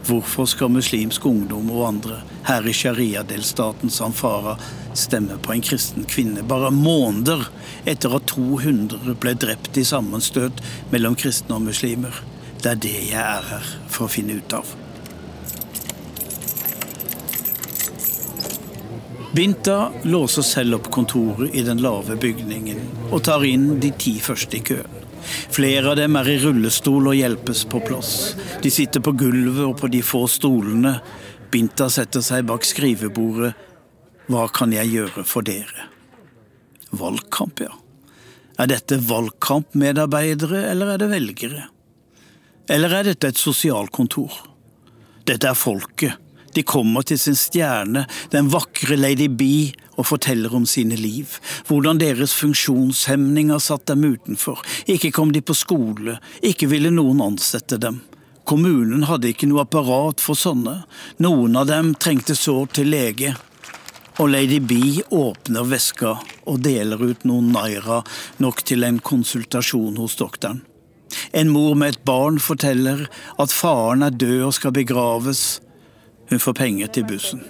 Hvorfor skal muslimsk ungdom og andre her i sharia-delstaten Sanfara stemme på en kristen kvinne bare måneder etter at 200 ble drept i sammenstøt mellom kristne og muslimer? Det er det jeg er her for å finne ut av. Binta låser selv opp kontoret i den lave bygningen og tar inn de ti første i køen. Flere av dem er i rullestol og hjelpes på plass. De sitter på gulvet og på de få stolene. Binta setter seg bak skrivebordet. Hva kan jeg gjøre for dere? Valgkamp, ja. Er dette valgkampmedarbeidere, eller er det velgere? Eller er dette et sosialkontor? Dette er folket. De kommer til sin stjerne, den vakre Lady Bee, og forteller om sine liv. Hvordan deres funksjonshemninger satt dem utenfor. Ikke kom de på skole, ikke ville noen ansette dem. Kommunen hadde ikke noe apparat for sånne. Noen av dem trengte sårt til lege. Og Lady B åpner veska og deler ut noen naira, nok til en konsultasjon hos doktoren. En mor med et barn forteller at faren er død og skal begraves. Hun får penger til bussen.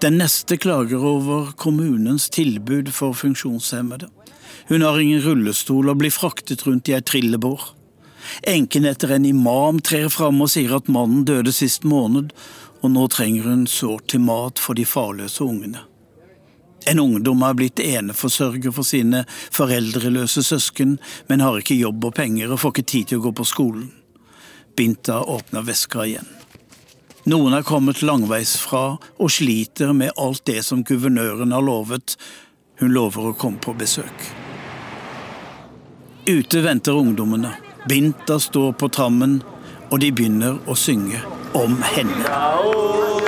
Den neste klager over kommunens tilbud for funksjonshemmede. Hun har ingen rullestol og blir fraktet rundt i ei trillebår. Enken etter en imam trer fram og sier at mannen døde sist måned, og nå trenger hun sårt til mat for de farløse ungene. En ungdom har blitt eneforsørger for sine foreldreløse søsken, men har ikke jobb og penger og får ikke tid til å gå på skolen. Binta åpner veska igjen. Noen er kommet langveisfra og sliter med alt det som guvernøren har lovet. Hun lover å komme på besøk. Ute venter ungdommene. Binta står på trammen, og de begynner å synge om henne.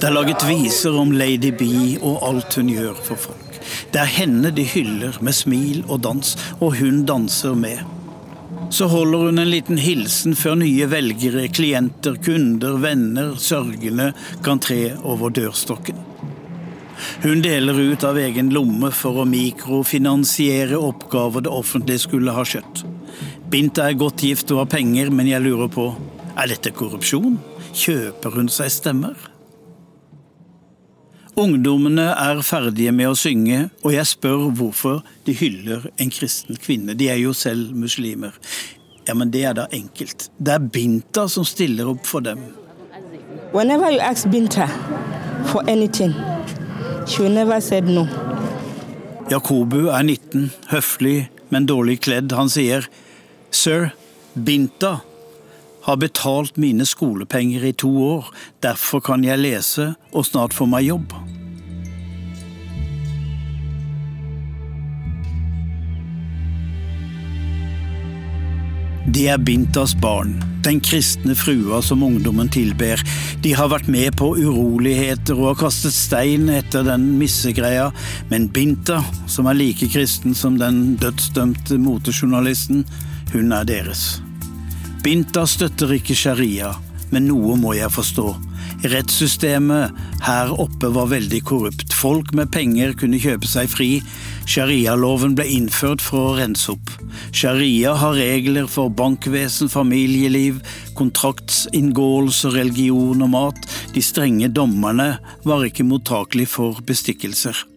Det er laget viser om Lady B og alt hun gjør for folk. Det er henne de hyller med smil og dans, og hun danser med. Så holder hun en liten hilsen før nye velgere, klienter, kunder, venner, sørgende kan tre over dørstokken. Hun deler ut av egen lomme for å mikrofinansiere oppgaver det offentlige skulle ha skjøtt. Binta er godt gift og har penger, men jeg lurer på er dette korrupsjon? Kjøper hun seg stemmer? Ungdommene er ferdige med å synge, og jeg spør hvorfor de hyller en kristen kvinne. De er jo selv muslimer. Ja, men det er da enkelt. Det er Binta som stiller opp for dem. Whenever you ask Binta for anything, no. Jakobu er 19, høflig, men dårlig kledd. Han sier, Sir, Binta har betalt mine skolepenger i to år, derfor kan jeg lese og snart få meg jobb. De er Bintas barn, den kristne frua som ungdommen tilber. De har vært med på uroligheter og har kastet stein etter den missegreia, men Binta, som er like kristen som den dødsdømte motejournalisten, hun er deres. Binta støtter ikke sharia, men noe må jeg forstå. Rettssystemet her oppe var veldig korrupt. Folk med penger kunne kjøpe seg fri. Sharialoven ble innført for å rense opp. Sharia har regler for bankvesen, familieliv, kontraktsinngåelse, religion og mat. De strenge dommerne var ikke mottakelige for bestikkelser.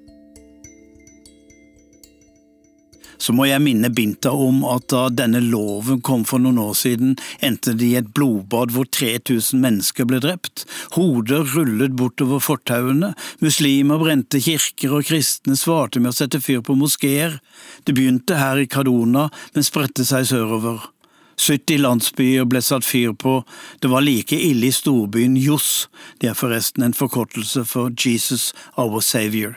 Så må jeg minne Binta om at da denne loven kom for noen år siden, endte det i et blodbad hvor 3000 mennesker ble drept. Hoder rullet bortover fortauene, muslimer brente kirker og kristne svarte med å sette fyr på moskeer. Det begynte her i Kadona, men spredte seg sørover. 70 landsbyer ble satt fyr på, det var like ille i storbyen Jos, det er forresten en forkortelse for Jesus our Savior.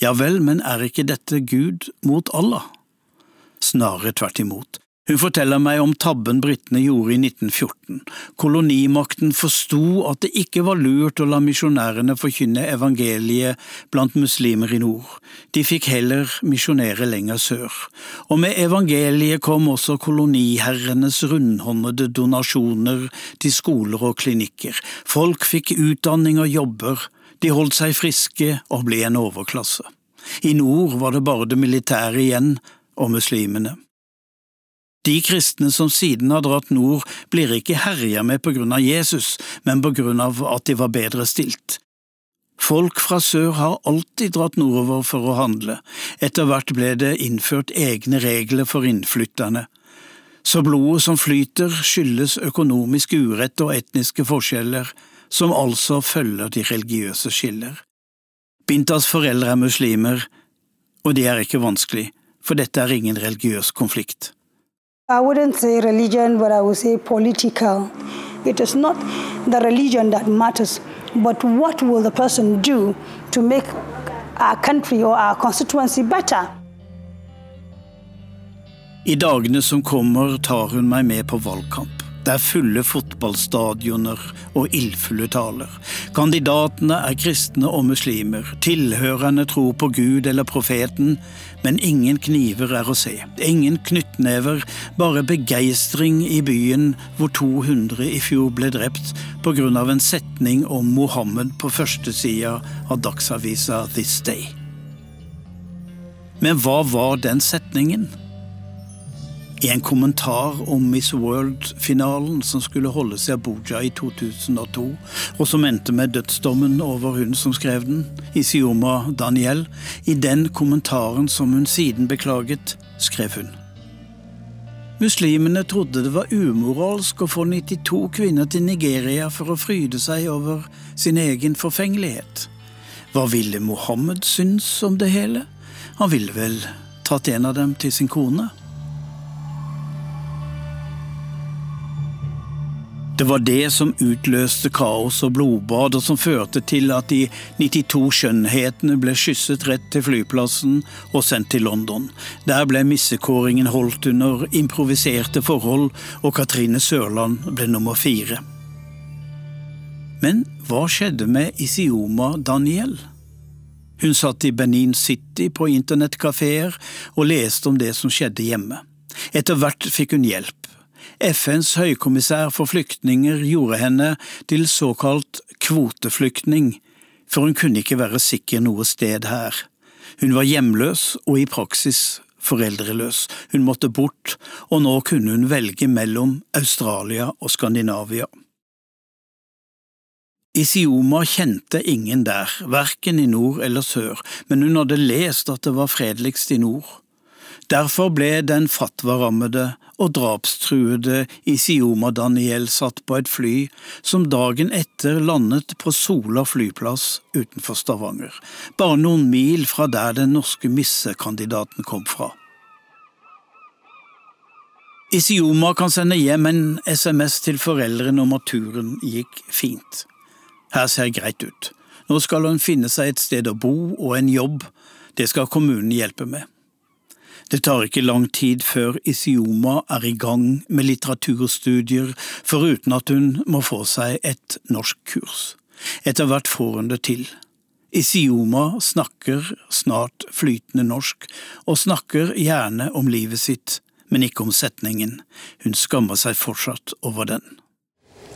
Ja vel, men er ikke dette Gud mot Allah? Snarere tvert imot. Hun forteller meg om tabben britene gjorde i 1914. Kolonimakten forsto at det ikke var lurt å la misjonærene forkynne evangeliet blant muslimer i nord. De fikk heller misjonere lenger sør. Og med evangeliet kom også koloniherrenes rundhåndede donasjoner til skoler og klinikker. Folk fikk utdanning og jobber. De holdt seg friske og ble en overklasse. I nord var det bare det militære igjen, og muslimene. De kristne som siden har dratt nord, blir ikke herja med på grunn av Jesus, men på grunn av at de var bedre stilt. Folk fra sør har alltid dratt nordover for å handle, etter hvert ble det innført egne regler for innflytterne. Så blodet som flyter skyldes økonomisk urett og etniske forskjeller, som altså følger de religiøse skiller. Bintas foreldre er muslimer, og det er ikke vanskelig, for dette er ingen religiøs konflikt. I wouldn't say religion, but I would say political. It is not the religion that matters, but what will the person do to make our country or our constituency better? I dagene som kommer tar hun meg med på valgkamp. Det er fulle fotballstadioner og ildfulle taler. Kandidatene er kristne og muslimer. Tilhørerne tror på Gud eller profeten, men ingen kniver er å se. Ingen knyttnever, bare begeistring i byen hvor 200 i fjor ble drept av en setning om Mohammed på førstesida av dagsavisa This Day. Men hva var den setningen? I en kommentar om Miss World-finalen som skulle holdes i Abuja i 2002, og som endte med dødsdommen over hun som skrev den, Isioma Daniel, i den kommentaren som hun siden beklaget, skrev hun. Muslimene trodde det var umoralsk å få 92 kvinner til Nigeria for å fryde seg over sin egen forfengelighet. Hva ville Mohammed synes om det hele? Han ville vel tatt en av dem til sin kone? Det var det som utløste kaos og blodbad, og som førte til at de 92 skjønnhetene ble skysset rett til flyplassen og sendt til London. Der ble missekåringen holdt under improviserte forhold, og Katrine Sørland ble nummer fire. Men hva skjedde med Isioma Daniel? Hun satt i Benin City på internettkafeer og leste om det som skjedde hjemme. Etter hvert fikk hun hjelp. FNs høykommissær for flyktninger gjorde henne til såkalt kvoteflyktning, for hun kunne ikke være sikker noe sted her. Hun var hjemløs og i praksis foreldreløs. Hun måtte bort, og nå kunne hun velge mellom Australia og Skandinavia. Isioma kjente ingen der, verken i nord eller sør, men hun hadde lest at det var fredeligst i nord. Derfor ble den fatwa-rammede og drapstruede Isioma Daniel satt på et fly som dagen etter landet på Sola flyplass utenfor Stavanger, bare noen mil fra der den norske missekandidaten kom fra. Isioma kan sende hjem en SMS til foreldrene om at turen gikk fint. Her ser greit ut. Nå skal hun finne seg et sted å bo og en jobb, det skal kommunen hjelpe med. Det tar ikke lang tid før Isioma er i gang med litteraturstudier, foruten at hun må få seg et norskkurs. Etter hvert får hun det til. Isioma snakker snart flytende norsk, og snakker gjerne om livet sitt, men ikke om setningen. Hun skammer seg fortsatt over den.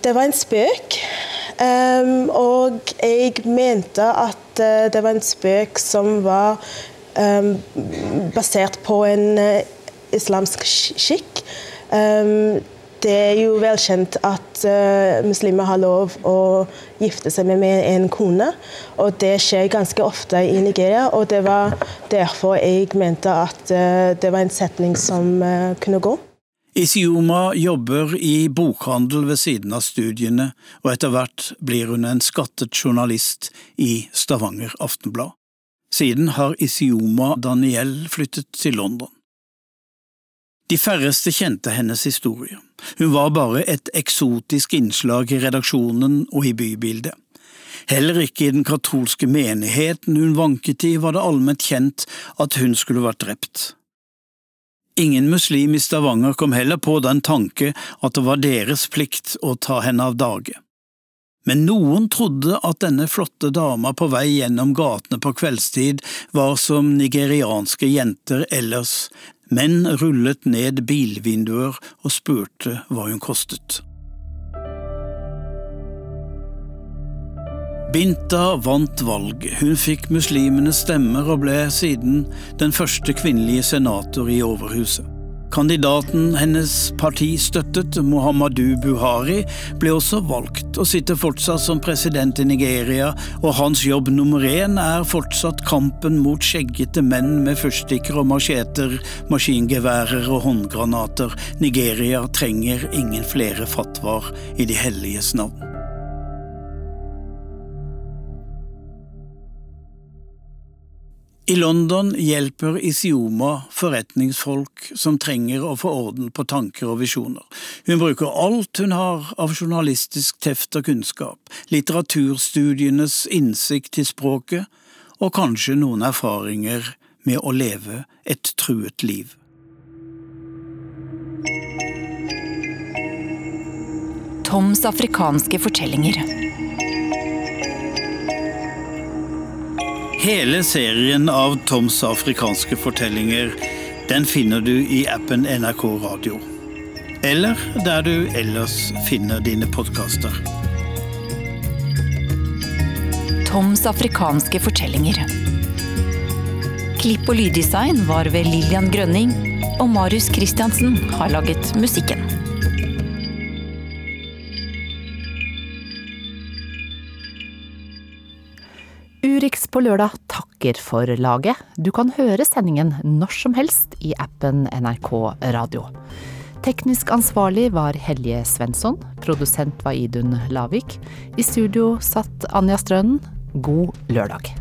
Det var en spøk, um, og jeg mente at uh, det var en spøk som var basert på en uh, islamsk skikk. Um, det er jo velkjent at uh, muslimer har lov å gifte seg med, en kone, og det skjer ganske ofte i Nigeria. og Det var derfor jeg mente at uh, det var en setning som kunne gå. Isioma jobber i bokhandel ved siden av studiene, og etter hvert blir hun en skattet journalist i Stavanger Aftenblad. Siden har Isioma Daniel flyttet til London. De færreste kjente hennes historie. Hun var bare et eksotisk innslag i redaksjonen og i bybildet. Heller ikke i den katolske menigheten hun vanket i, var det allment kjent at hun skulle vært drept. Ingen muslim i Stavanger kom heller på den tanke at det var deres plikt å ta henne av dage. Men noen trodde at denne flotte dama på vei gjennom gatene på kveldstid var som nigerianske jenter ellers, menn rullet ned bilvinduer og spurte hva hun kostet. Binta vant valg, hun fikk muslimenes stemmer og ble siden den første kvinnelige senator i Overhuset. Kandidaten hennes parti støttet, Muhammadu Buhari, ble også valgt og sitter fortsatt som president i Nigeria, og hans jobb nummer én er fortsatt kampen mot skjeggete menn med fyrstikker og macheter, maskingeværer og håndgranater. Nigeria trenger ingen flere fatwaer i de helliges navn. I London hjelper Isioma forretningsfolk som trenger å få orden på tanker og visjoner. Hun bruker alt hun har av journalistisk teft og kunnskap, litteraturstudienes innsikt til språket, og kanskje noen erfaringer med å leve et truet liv. Toms afrikanske fortellinger. Hele serien av Toms afrikanske fortellinger den finner du i appen NRK Radio. Eller der du ellers finner dine podkaster. Toms afrikanske fortellinger. Klipp og lyddesign var ved Lillian Grønning, og Marius Christiansen har laget musikken. Urix på lørdag takker for laget. Du kan høre sendingen når som helst i appen NRK Radio. Teknisk ansvarlig var Helje Svensson. Produsent var Idun Lavik. I studio satt Anja Strønen. God lørdag.